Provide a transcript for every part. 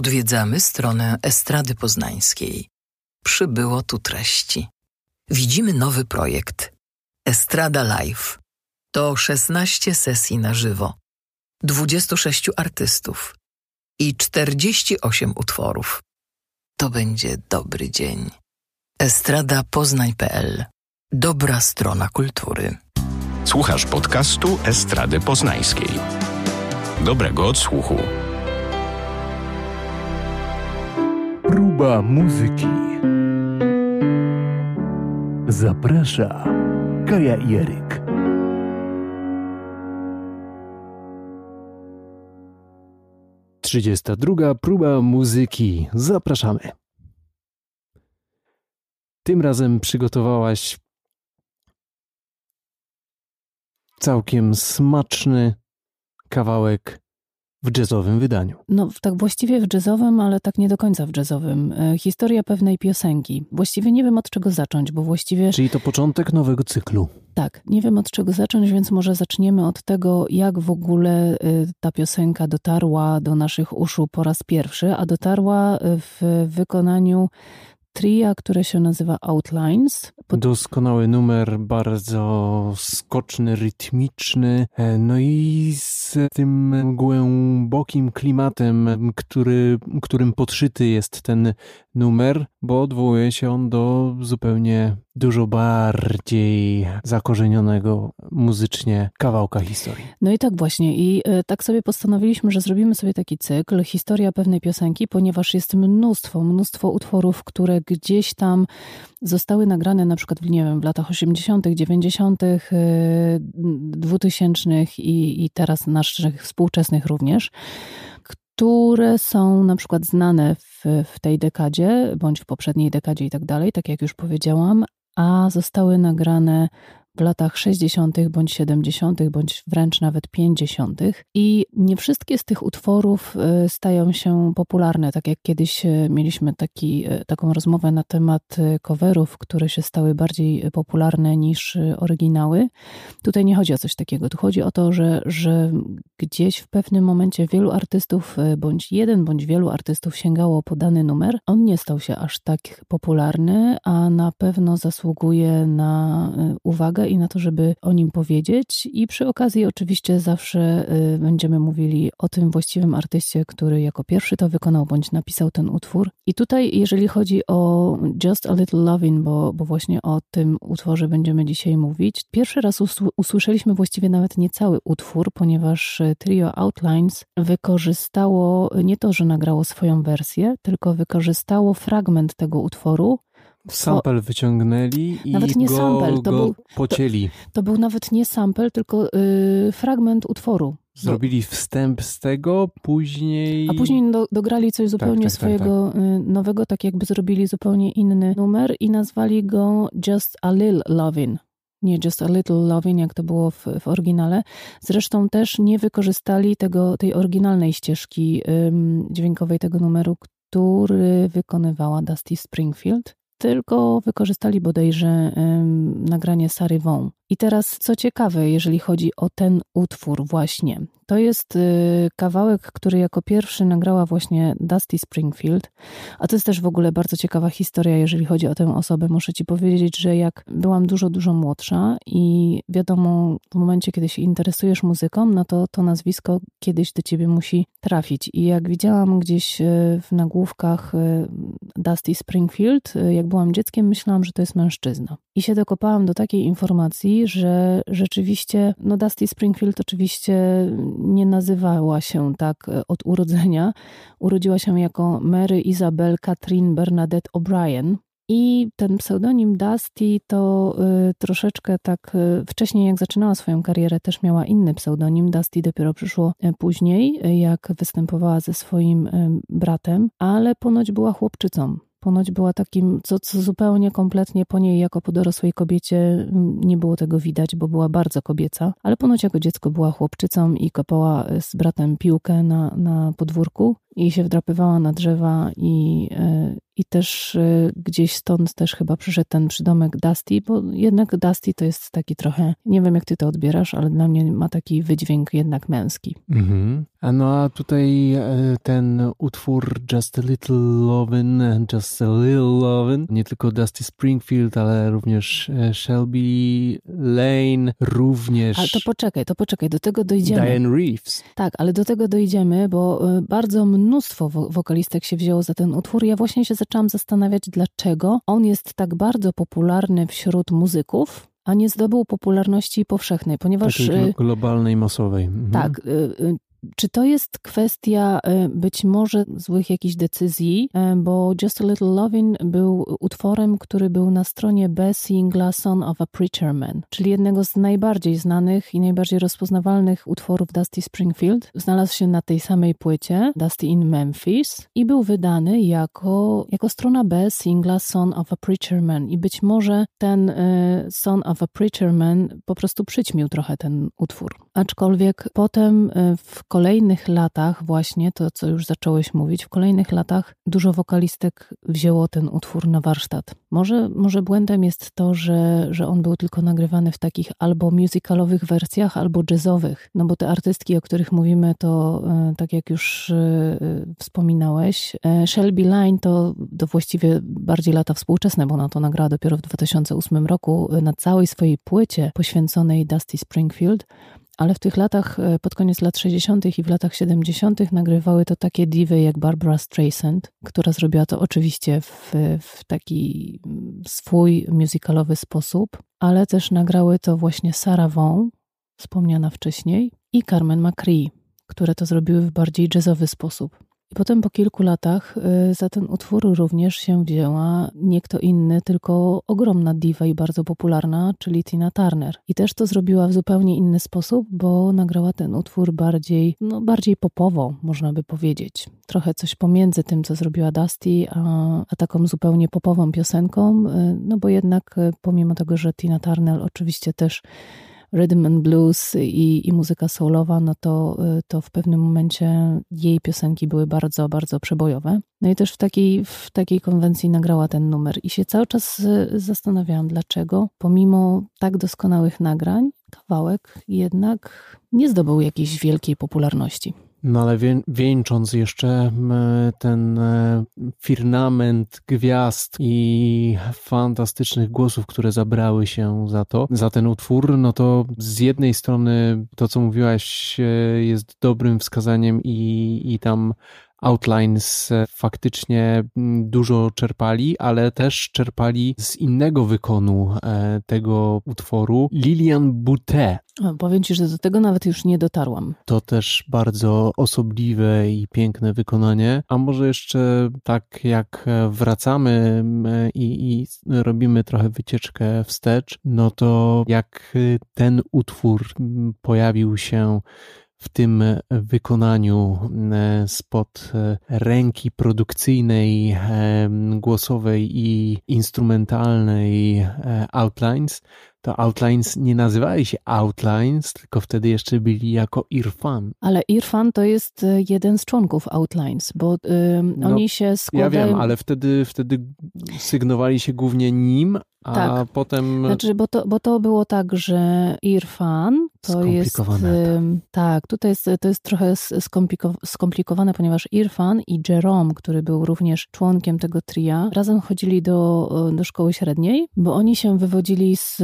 Odwiedzamy stronę Estrady Poznańskiej. Przybyło tu treści. Widzimy nowy projekt. Estrada Live. To 16 sesji na żywo, 26 artystów i 48 utworów. To będzie dobry dzień. Estrada Poznań.pl Dobra strona kultury. Słuchasz podcastu Estrady Poznańskiej. Dobrego odsłuchu. Próba muzyki. Zaprasza Kaja i Eryk. Trzydziesta druga próba muzyki. Zapraszamy. Tym razem przygotowałaś całkiem smaczny kawałek w jazzowym wydaniu. No, tak właściwie w jazzowym, ale tak nie do końca w jazzowym. E, historia pewnej piosenki. Właściwie nie wiem od czego zacząć, bo właściwie. Czyli to początek nowego cyklu. Tak, nie wiem od czego zacząć, więc może zaczniemy od tego, jak w ogóle e, ta piosenka dotarła do naszych uszu po raz pierwszy, a dotarła w wykonaniu tria, które się nazywa Outlines. Pod... Doskonały numer, bardzo skoczny, rytmiczny, e, no i z tym głębokim klimatem, który, którym podszyty jest ten numer, bo odwołuje się on do zupełnie dużo bardziej zakorzenionego muzycznie kawałka historii. No i tak właśnie. I e, tak sobie postanowiliśmy, że zrobimy sobie taki cykl, historia pewnej piosenki, ponieważ jest mnóstwo, mnóstwo utworów, które gdzieś tam zostały nagrane na przykład, nie wiem, w latach 80., 90., 2000 i, i teraz naszych współczesnych również które są na przykład znane w, w tej dekadzie, bądź w poprzedniej dekadzie i tak dalej, tak jak już powiedziałam, a zostały nagrane w latach 60. bądź 70., bądź wręcz nawet 50. I nie wszystkie z tych utworów y, stają się popularne, tak jak kiedyś y, mieliśmy taki, y, taką rozmowę na temat coverów, które się stały bardziej popularne niż oryginały. Tutaj nie chodzi o coś takiego. Tu chodzi o to, że, że gdzieś w pewnym momencie wielu artystów, bądź jeden, bądź wielu artystów sięgało po dany numer. On nie stał się aż tak popularny, a na pewno zasługuje na uwagę i na to, żeby o nim powiedzieć. I przy okazji, oczywiście, zawsze y, będziemy mówili o tym właściwym artyście, który jako pierwszy to wykonał bądź napisał ten utwór. I tutaj, jeżeli chodzi o Just a Little Loving, bo, bo właśnie o tym utworze będziemy dzisiaj mówić, pierwszy raz usłyszeliśmy właściwie nawet nie cały utwór, ponieważ trio Outlines wykorzystało nie to, że nagrało swoją wersję, tylko wykorzystało fragment tego utworu Sample wyciągnęli i nawet nie go, sample, to go był, pocięli. To, to, był nawet nie sample, tylko y, fragment utworu. Zrobili wstęp z tego, później... A później do, dograli coś tak, zupełnie tak, tak, swojego tak, nowego, tak jakby zrobili zupełnie inny numer i nazwali go Just a Little Lovin'. Nie Just a Little Lovin', jak to było w, w oryginale. Zresztą też nie wykorzystali tego, tej oryginalnej ścieżki ym, dźwiękowej tego numeru, który wykonywała Dusty Springfield tylko wykorzystali bodajże nagranie Sary Wą. I teraz, co ciekawe, jeżeli chodzi o ten utwór, właśnie, to jest y, kawałek, który jako pierwszy nagrała właśnie Dusty Springfield, a to jest też w ogóle bardzo ciekawa historia, jeżeli chodzi o tę osobę. Muszę ci powiedzieć, że jak byłam dużo, dużo młodsza i wiadomo, w momencie, kiedy się interesujesz muzyką, no to to nazwisko kiedyś do ciebie musi trafić. I jak widziałam gdzieś y, w nagłówkach y, Dusty Springfield, jak byłam dzieckiem, myślałam, że to jest mężczyzna. I się dokopałam do takiej informacji, że rzeczywiście, no Dusty Springfield oczywiście nie nazywała się tak e, od urodzenia. Urodziła się jako Mary Isabel Catherine Bernadette O'Brien. I ten pseudonim Dusty to y, troszeczkę tak y, wcześniej, jak zaczynała swoją karierę, też miała inny pseudonim. Dusty dopiero przyszło później, jak występowała ze swoim bratem, ale ponoć była chłopczycą. Ponoć była takim, co, co zupełnie kompletnie po niej jako po dorosłej kobiecie mm, nie było tego widać, bo była bardzo kobieca, ale ponoć jako dziecko była chłopczycą i kopała z bratem piłkę na, na podwórku. I się wdrapywała na drzewa i, e, i też e, gdzieś stąd też chyba przyszedł ten przydomek Dusty, bo jednak Dusty to jest taki trochę, nie wiem jak ty to odbierasz, ale dla mnie ma taki wydźwięk jednak męski. Mhm. A no a tutaj e, ten utwór Just a Little Lovin', Just a Little Lovin', nie tylko Dusty Springfield, ale również Shelby Lane, również... Ale to poczekaj, to poczekaj, do tego dojdziemy. Diane Reeves. Tak, ale do tego dojdziemy, bo bardzo mnóstwo wokalistek się wzięło za ten utwór. Ja właśnie się zaczęłam zastanawiać, dlaczego on jest tak bardzo popularny wśród muzyków, a nie zdobył popularności powszechnej, ponieważ... Takiej y, globalnej, masowej. Mhm. Tak. Czy to jest kwestia e, być może złych jakichś decyzji, e, bo Just a Little Lovin' był utworem, który był na stronie B singla Son of a Preacher Man, czyli jednego z najbardziej znanych i najbardziej rozpoznawalnych utworów Dusty Springfield. Znalazł się na tej samej płycie, Dusty in Memphis, i był wydany jako, jako strona B singla Son of a Preacher Man. I być może ten y, Son of a Preacher Man po prostu przyćmił trochę ten utwór. Aczkolwiek potem w kolejnych latach, właśnie to, co już zacząłeś mówić, w kolejnych latach dużo wokalistek wzięło ten utwór na warsztat. Może, może błędem jest to, że, że on był tylko nagrywany w takich albo musicalowych wersjach, albo jazzowych. No bo te artystki, o których mówimy, to e, tak jak już e, wspominałeś, e, Shelby Line to, to właściwie bardziej lata współczesne, bo ona to nagrała dopiero w 2008 roku na całej swojej płycie poświęconej Dusty Springfield ale w tych latach, e, pod koniec lat 60. i w latach 70. nagrywały to takie diwy jak Barbara Streisand, która zrobiła to oczywiście w, w taki mm, swój musicalowy sposób, ale też nagrały to właśnie Sarah Vaughan, wspomniana wcześniej, i Carmen McCree, które to zrobiły w bardziej jazzowy sposób. I potem po kilku latach y, za ten utwór również się wzięła nie kto inny, tylko ogromna diwa i bardzo popularna, czyli Tina Turner. I też to zrobiła w zupełnie inny sposób, bo nagrała ten utwór bardziej, no bardziej popowo, można by powiedzieć. Trochę coś pomiędzy tym, co zrobiła Dusty, a, a taką zupełnie popową piosenką, y, no bo jednak y, pomimo tego, że Tina Turner oczywiście też rhythm and blues i, i muzyka soulowa, no to, y, to w pewnym momencie jej piosenki były bardzo, bardzo przebojowe. No i też w takiej, w takiej konwencji nagrała ten numer i się cały czas y, zastanawiałam, dlaczego pomimo tak doskonałych nagrań, kawałek jednak nie zdobył jakiejś wielkiej popularności. No ale wie, wieńcząc jeszcze ten e, firmament gwiazd i fantastycznych głosów, które zabrały się za to, za ten utwór, no to z jednej strony to, co mówiłaś, e, jest dobrym wskazaniem i, i tam Outlines e, faktycznie mm, dużo czerpali, ale też czerpali z innego wykonu e, tego utworu Lilian Boutet. Powiem Ci, że do tego nawet już nie dotarłam. To też bardzo osobliwe i piękne wykonanie. A może jeszcze tak jak wracamy i, i robimy trochę wycieczkę wstecz, no to jak ten utwór pojawił się w tym wykonaniu e, spod e, ręki produkcyjnej, e, głosowej i instrumentalnej Outlines, to Outlines nie nazywali się Outlines, tylko wtedy jeszcze byli jako Irfan. Ale Irfan to jest jeden z członków Outlines, bo no, oni się składają... Ja wiem, ale wtedy, wtedy sygnowali się głównie nim, a tak. potem. Znaczy, bo to, bo to było tak, że Irfan to jest. Tak, tutaj jest, to jest trochę skomplikowane, ponieważ Irfan i Jerome, który był również członkiem tego tria, razem chodzili do, do szkoły średniej, bo oni się wywodzili z,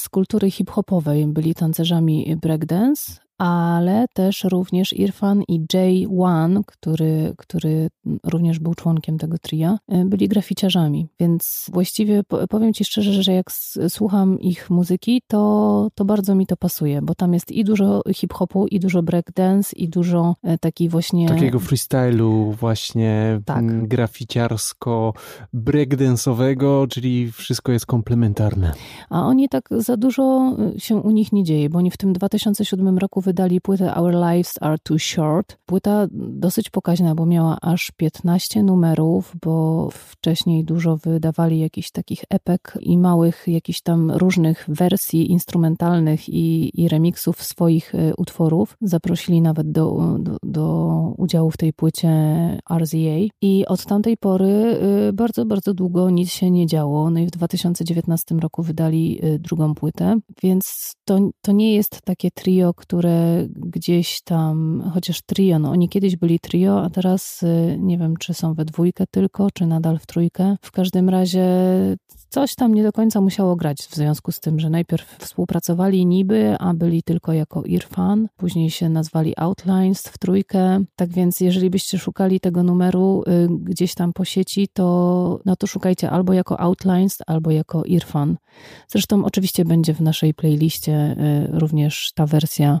z kultury hip-hopowej. Byli tancerzami breakdance, ale też również Irfan i Jay Wan, który, który również był członkiem tego tria, e, byli graficiarzami. Więc właściwie powiem Ci szczerze, że jak słucham ich muzyki, to, to bardzo mi to pasuje, bo tam jest i dużo hip-hopu, i dużo breakdance, i dużo e, takiej właśnie... Takiego freestylu właśnie tak. graficiarsko-breakdance'owego, czyli wszystko jest komplementarne. A oni tak za dużo e, się u nich nie dzieje, bo oni w tym 2007 roku wydali płytę Our Lives Are Too Short. Płyta dosyć pokaźna, bo miała aż 15 numerów, bo wcześniej dużo wydawali jakichś takich epek i małych, jakichś tam różnych wersji instrumentalnych i, i remixów swoich e, utworów. Zaprosili nawet do, do, do udziału w tej płycie RZA i od tamtej pory e, bardzo, bardzo długo nic się nie działo. No i w 2019 roku wydali e, drugą płytę, więc to, to nie jest takie trio, które gdzieś tam, chociaż trio, no oni kiedyś byli trio, a teraz nie wiem, czy są we dwójkę tylko, czy nadal w trójkę. W każdym razie coś tam nie do końca musiało grać w związku z tym, że najpierw współpracowali niby, a byli tylko jako Irfan, później się nazwali Outlines w trójkę. Tak więc, jeżeli byście szukali tego numeru y, gdzieś tam po sieci, to no to szukajcie albo jako Outlines, albo jako Irfan. Zresztą oczywiście będzie w naszej playliście y, również ta wersja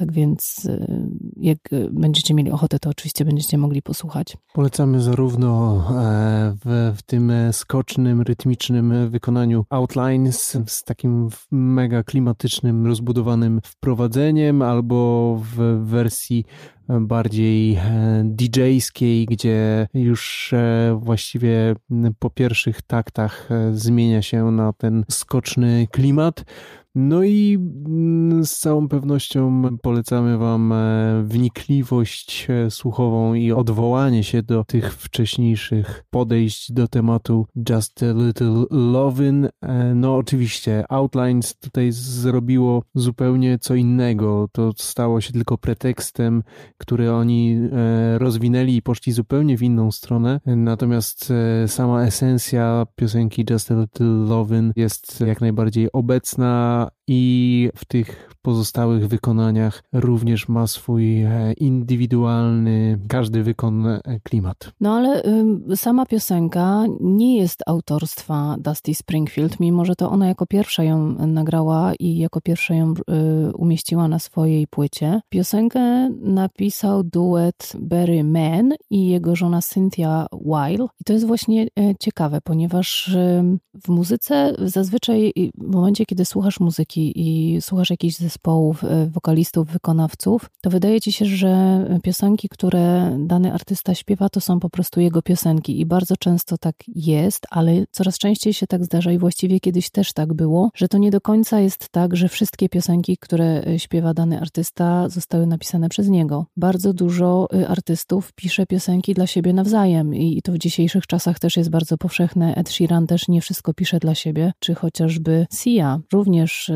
tak więc y, jak będziecie mieli ochotę, to oczywiście będziecie mogli posłuchać. Polecamy zarówno e, w, w tym skocznym, rytmicznym wykonaniu Outlines z takim mega klimatycznym, rozbudowanym wprowadzeniem, albo w wersji bardziej e, DJ-skiej, gdzie już e, właściwie po pierwszych taktach zmienia się na ten skoczny klimat. No i mm, z całą pewnością polecamy Wam e, wnikliwość e, słuchową i odwołanie się do tych wcześniejszych podejść do tematu Just a Little Lovin'. E, no oczywiście, Outlines tutaj zrobiło zupełnie co innego. To stało się tylko pretekstem, który oni rozwinęli i poszli zupełnie w inną stronę. Natomiast sama esencja piosenki Just a Little Lovin' jest jak najbardziej obecna i w tych pozostałych wykonaniach również ma swój e, indywidualny, każdy wykon e, klimat. No ale y, sama piosenka nie jest autorstwa Dusty Springfield, mimo że to ona jako pierwsza ją nagrała i jako pierwsza ją y, umieściła na swojej płycie. Piosenkę napisał duet Barry Mann i jego żona Cynthia Weil. I to jest właśnie e, ciekawe, ponieważ y, w muzyce zazwyczaj w momencie, kiedy słuchasz muzyki i słuchasz jakichś zespołów, e, wokalistów, wykonawców, to wydaje ci się, że piosenki, które dany artysta śpiewa, to są po prostu jego piosenki i bardzo często tak jest, ale coraz częściej się tak zdarza i właściwie kiedyś też tak było, że to nie do końca jest tak, że wszystkie piosenki, które e, śpiewa dany artysta, zostały napisane przez niego. Bardzo dużo e, artystów pisze piosenki dla siebie nawzajem i to w dzisiejszych czasach też jest bardzo powszechne. Ed Sheeran też nie wszystko pisze dla siebie, czy chociażby Sia, również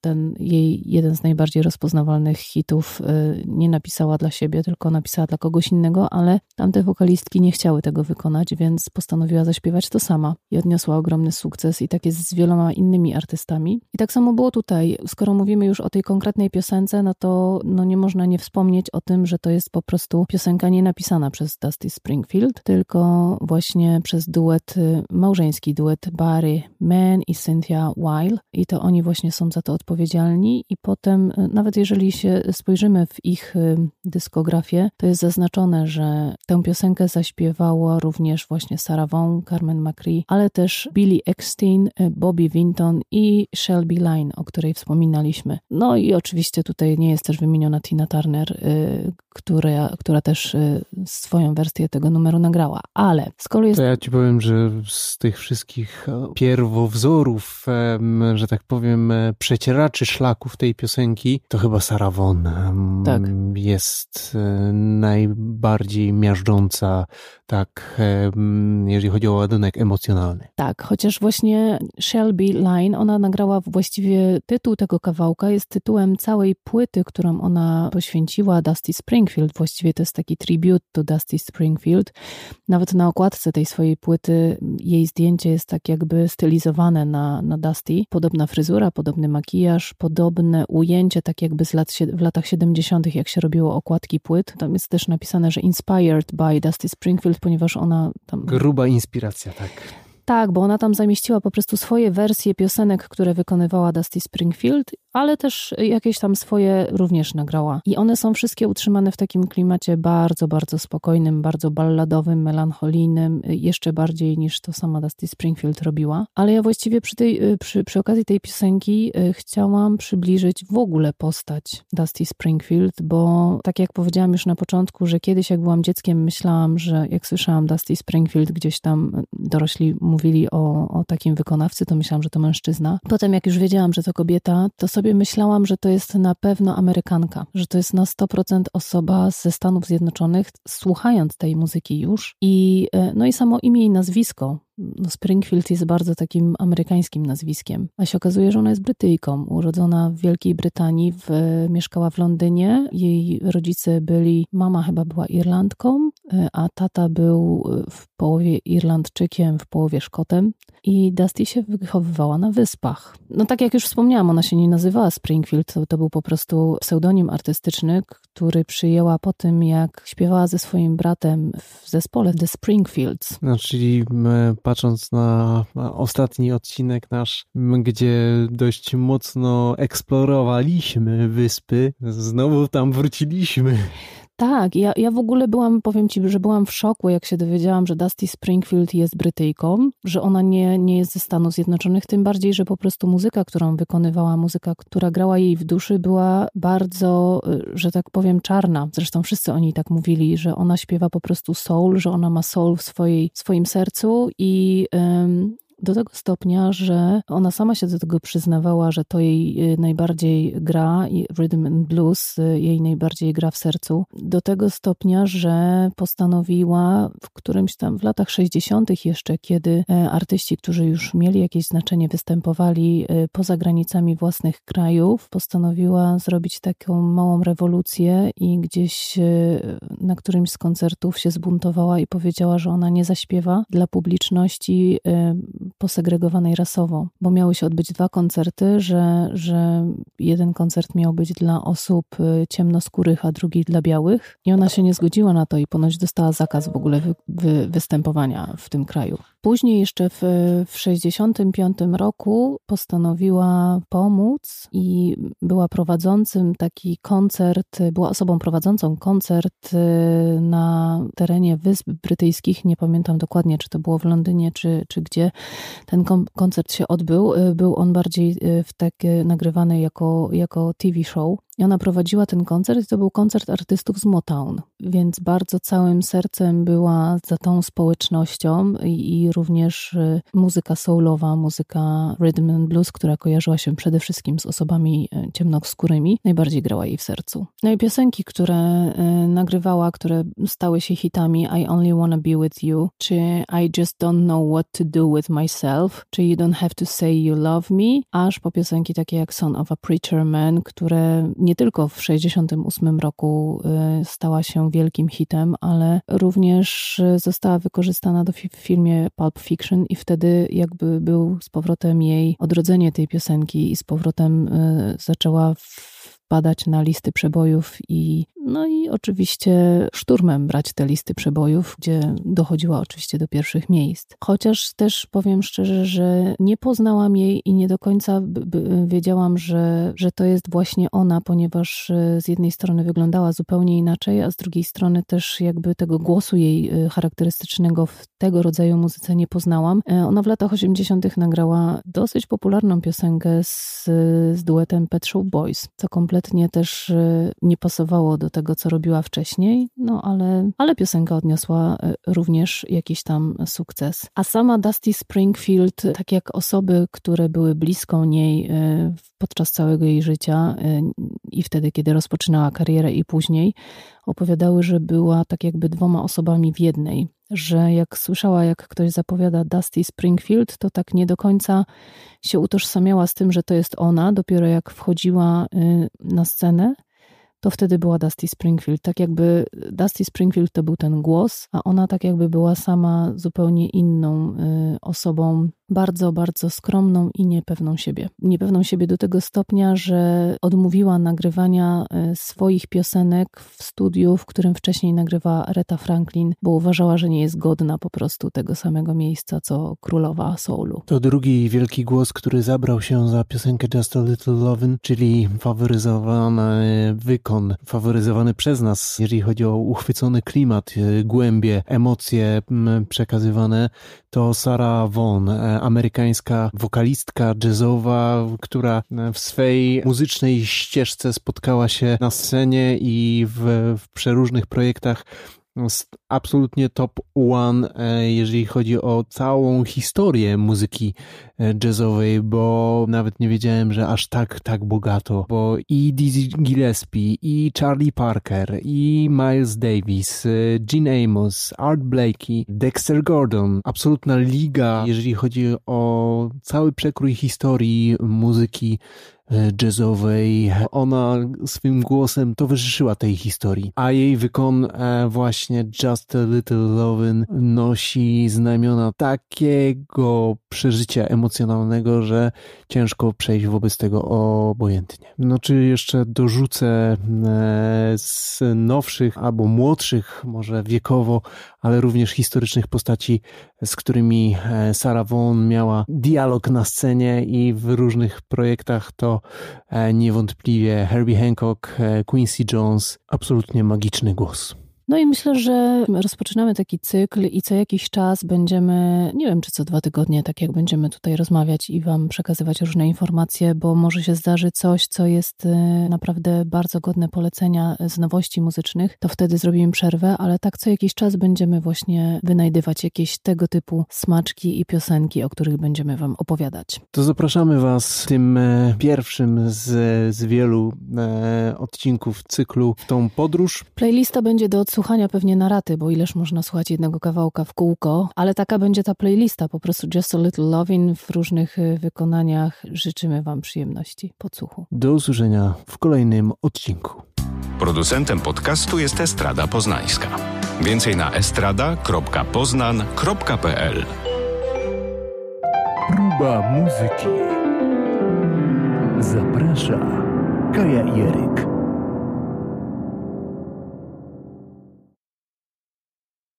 ten jej jeden z najbardziej rozpoznawalnych hitów y, nie napisała dla siebie, tylko napisała dla kogoś innego, ale tamte wokalistki nie chciały tego wykonać, więc postanowiła zaśpiewać to sama i odniosła ogromny sukces i tak jest z wieloma innymi artystami. I tak samo było tutaj. Skoro mówimy już o tej konkretnej piosence, no to no nie można nie wspomnieć o tym, że to jest po prostu piosenka nie napisana przez Dusty Springfield, tylko właśnie przez duet, y, małżeński duet Barry Mann i Cynthia Weil i to oni właśnie są za to odpowiedzialni i potem, y, nawet jeżeli się spojrzymy w ich y, dyskografię, to jest zaznaczone, że tę piosenkę zaśpiewała również właśnie Sarah Vaughan, Carmen McRae, ale też Billy Eckstein, y, Bobby Vinton i Shelby Line, o której wspominaliśmy. No i oczywiście tutaj nie jest też wymieniona Tina Turner, która, która też swoją wersję tego numeru nagrała, ale skoro jest... To ja ci powiem, że z tych wszystkich e, pierwowzorów, że tak powiem, e, przecieraczy szlaków tej piosenki, to chyba Sarah Vaughan tak. jest e, najbardziej miażdżąca, tak, jeżeli chodzi o ładunek emocjonalny. Tak, chociaż właśnie Shelby Line, ona nagrała właściwie tytuł tego kawałka, jest tytułem całej płyty, którą ona poświęciła Dusty Springfield. Właściwie to jest taki tribute to Dusty Springfield. Nawet na okładce tej swojej płyty jej zdjęcie jest tak jakby stylizowane na, na Dusty. Podobna fryzura, podobny makijaż, podobne ujęcie, tak jakby z lat, w latach 70., jak się robiło okładki płyt. Tam jest też napisane, że inspired by Dusty Springfield, ponieważ ona tam... Gruba inspiracja, tak. Tak, bo ona tam zamieściła po prostu swoje wersje piosenek, które wykonywała Dusty Springfield, ale też jakieś tam swoje również nagrała. I one są wszystkie utrzymane w takim klimacie bardzo, bardzo spokojnym, bardzo balladowym, melancholijnym, jeszcze bardziej niż to sama Dusty Springfield robiła. Ale ja właściwie przy, tej, przy, przy okazji tej piosenki chciałam przybliżyć w ogóle postać Dusty Springfield, bo tak jak powiedziałam już na początku, że kiedyś jak byłam dzieckiem myślałam, że jak słyszałam Dusty Springfield, gdzieś tam dorośli mówili o, o takim wykonawcy, to myślałam, że to mężczyzna. Potem jak już wiedziałam, że to kobieta, to sobie myślałam, że to jest na pewno Amerykanka, że to jest na 100% osoba ze Stanów Zjednoczonych, słuchając tej muzyki już. I, e, no i samo imię i nazwisko, no Springfield jest bardzo takim amerykańskim nazwiskiem, a się okazuje, że ona jest Brytyjką, urodzona w Wielkiej Brytanii, w, mieszkała w Londynie. Jej rodzice byli, mama chyba była Irlandką, a tata był w połowie Irlandczykiem, w połowie Szkotem i Dusty się wychowywała na wyspach. No tak jak już wspomniałam, ona się nie nazywała Springfield, to, to był po prostu pseudonim artystyczny, który przyjęła po tym, jak śpiewała ze swoim bratem w zespole The Springfields. No, czyli patrząc na ostatni odcinek nasz, gdzie dość mocno eksplorowaliśmy wyspy, znowu tam wróciliśmy. Tak, ja, ja w ogóle byłam, powiem ci, że byłam w szoku, jak się dowiedziałam, że Dusty Springfield jest Brytyjką, że ona nie, nie jest ze Stanów Zjednoczonych, tym bardziej, że po prostu muzyka, którą wykonywała, muzyka, która grała jej w duszy, była bardzo, y, że tak powiem, czarna. Zresztą wszyscy o niej tak mówili, że ona śpiewa po prostu soul, że ona ma soul w swojej, swoim sercu i do tego stopnia, że ona sama się do tego przyznawała, że to jej y, najbardziej gra rhythm and blues y, jej najbardziej gra w sercu. Do tego stopnia, że postanowiła w którymś tam w latach 60. jeszcze, kiedy e, artyści, którzy już mieli jakieś znaczenie, występowali y, poza granicami własnych krajów, postanowiła zrobić taką małą rewolucję i gdzieś na którymś z koncertów się zbuntowała i powiedziała, że ona nie zaśpiewa dla publiczności posegregowanej rasowo, bo miały się odbyć dwa koncerty, że, że jeden koncert miał być dla osób y, ciemnoskórych, a drugi dla białych. I ona się nie zgodziła na to i ponoć dostała zakaz w ogóle wy, wy, występowania w tym kraju. Później jeszcze w, w 65 roku postanowiła pomóc i była prowadzącym taki koncert, była osobą prowadzącą koncert y, na terenie Wysp Brytyjskich. Nie pamiętam dokładnie, czy to było w Londynie, czy, czy gdzie ten koncert się odbył. Y, był on bardziej w takie nagrywany jako, jako TV show. I ona prowadziła ten koncert i to był koncert artystów z Motown, więc bardzo całym sercem była za tą społecznością i, i również y, muzyka soulowa, muzyka rhythm and blues, która kojarzyła się przede wszystkim z osobami y, ciemnoskórymi, najbardziej grała jej w sercu. No i piosenki, które y, nagrywała, które stały się hitami I Only Wanna Be With You, czy I Just Don't Know What To Do With Myself, czy You Don't Have To Say You Love Me, aż po piosenki takie jak Son of a Preacher Man, które nie tylko w 1968 roku y, stała się wielkim hitem, ale również y, została wykorzystana do w filmie Pulp Fiction i wtedy jakby był z powrotem jej odrodzenie tej piosenki i z powrotem y, zaczęła wpadać na listy przebojów i no i oczywiście szturmem brać te listy przebojów, gdzie dochodziła oczywiście do pierwszych miejsc. Chociaż też powiem szczerze, że nie poznałam jej i nie do końca wiedziałam, że, że to jest właśnie ona, ponieważ e, z jednej strony wyglądała zupełnie inaczej, a z drugiej strony też jakby tego głosu jej e, charakterystycznego w tego rodzaju muzyce nie poznałam. E, ona w latach 80. nagrała dosyć popularną piosenkę z, z duetem Pet Shop Boys, co kompletnie też nie pasowało do tego, co robiła wcześniej, no ale, ale piosenka odniosła e, również jakiś tam sukces. A sama Dusty Springfield, tak jak osoby, które były bliską niej e, podczas całego jej życia i wtedy, kiedy rozpoczynała karierę i później, opowiadały, że była tak jakby dwoma osobami w jednej. Że jak słyszała, jak ktoś zapowiada Dusty Springfield, to tak nie do końca się utożsamiała z tym, że to jest ona. Dopiero jak wchodziła na scenę, to wtedy była Dusty Springfield. Tak jakby Dusty Springfield to był ten głos, a ona tak jakby była sama zupełnie inną y, osobą bardzo, bardzo skromną i niepewną siebie. Niepewną siebie do tego stopnia, że odmówiła nagrywania e, swoich piosenek w studiu, w którym wcześniej nagrywała Aretha Franklin, bo uważała, że nie jest godna po prostu tego samego miejsca, co królowa soulu. To drugi wielki głos, który zabrał się za piosenkę Just a Little Lovin', czyli faworyzowany wykon, faworyzowany przez nas, jeżeli chodzi o uchwycony klimat, e, głębie, emocje przekazywane, to Sarah Vaughan, e, amerykańska wokalistka jazzowa, która w swej muzycznej ścieżce spotkała się na scenie i w, w przeróżnych projektach absolutnie top one, e, jeżeli chodzi o całą historię muzyki e, jazzowej, bo nawet nie wiedziałem, że aż tak, tak bogato, bo i Dizzy Gillespie, i Charlie Parker, i Miles Davis, e, Gene Amos, Art Blakey, Dexter Gordon, absolutna liga, jeżeli chodzi o cały przekrój historii muzyki jazzowej. Ona swym głosem towarzyszyła tej historii, a jej wykon e, właśnie Just a Little Lovin' nosi znamiona takiego przeżycia emocjonalnego, że ciężko przejść wobec tego obojętnie. No czy jeszcze dorzucę e, z nowszych albo młodszych, może wiekowo, ale również historycznych postaci, z którymi Sarah Vaughan miała dialog na scenie i w różnych projektach, to E, niewątpliwie Herbie Hancock, e, Quincy Jones, absolutnie magiczny głos. No i myślę, że rozpoczynamy taki cykl i co jakiś czas będziemy, nie wiem czy co dwa tygodnie, tak jak będziemy tutaj rozmawiać i Wam przekazywać różne informacje, bo może się zdarzy coś, co jest y, naprawdę bardzo godne polecenia z nowości muzycznych, to wtedy zrobimy przerwę, ale tak co jakiś czas będziemy właśnie wynajdywać jakieś tego typu smaczki i piosenki, o których będziemy Wam opowiadać. To zapraszamy Was tym e, pierwszym z, z wielu e, odcinków cyklu w tą podróż. Playlista będzie do słuchania pewnie na raty, bo ileż można słuchać jednego kawałka w kółko, ale taka będzie ta playlista, po prostu Just a Little Loving w różnych y, wykonaniach. Życzymy Wam przyjemności podsłuchu. Do usłyszenia w kolejnym odcinku. Producentem podcastu jest Estrada Poznańska. Więcej na estrada.poznan.pl Próba muzyki. Zaprasza Kaja Jeryk.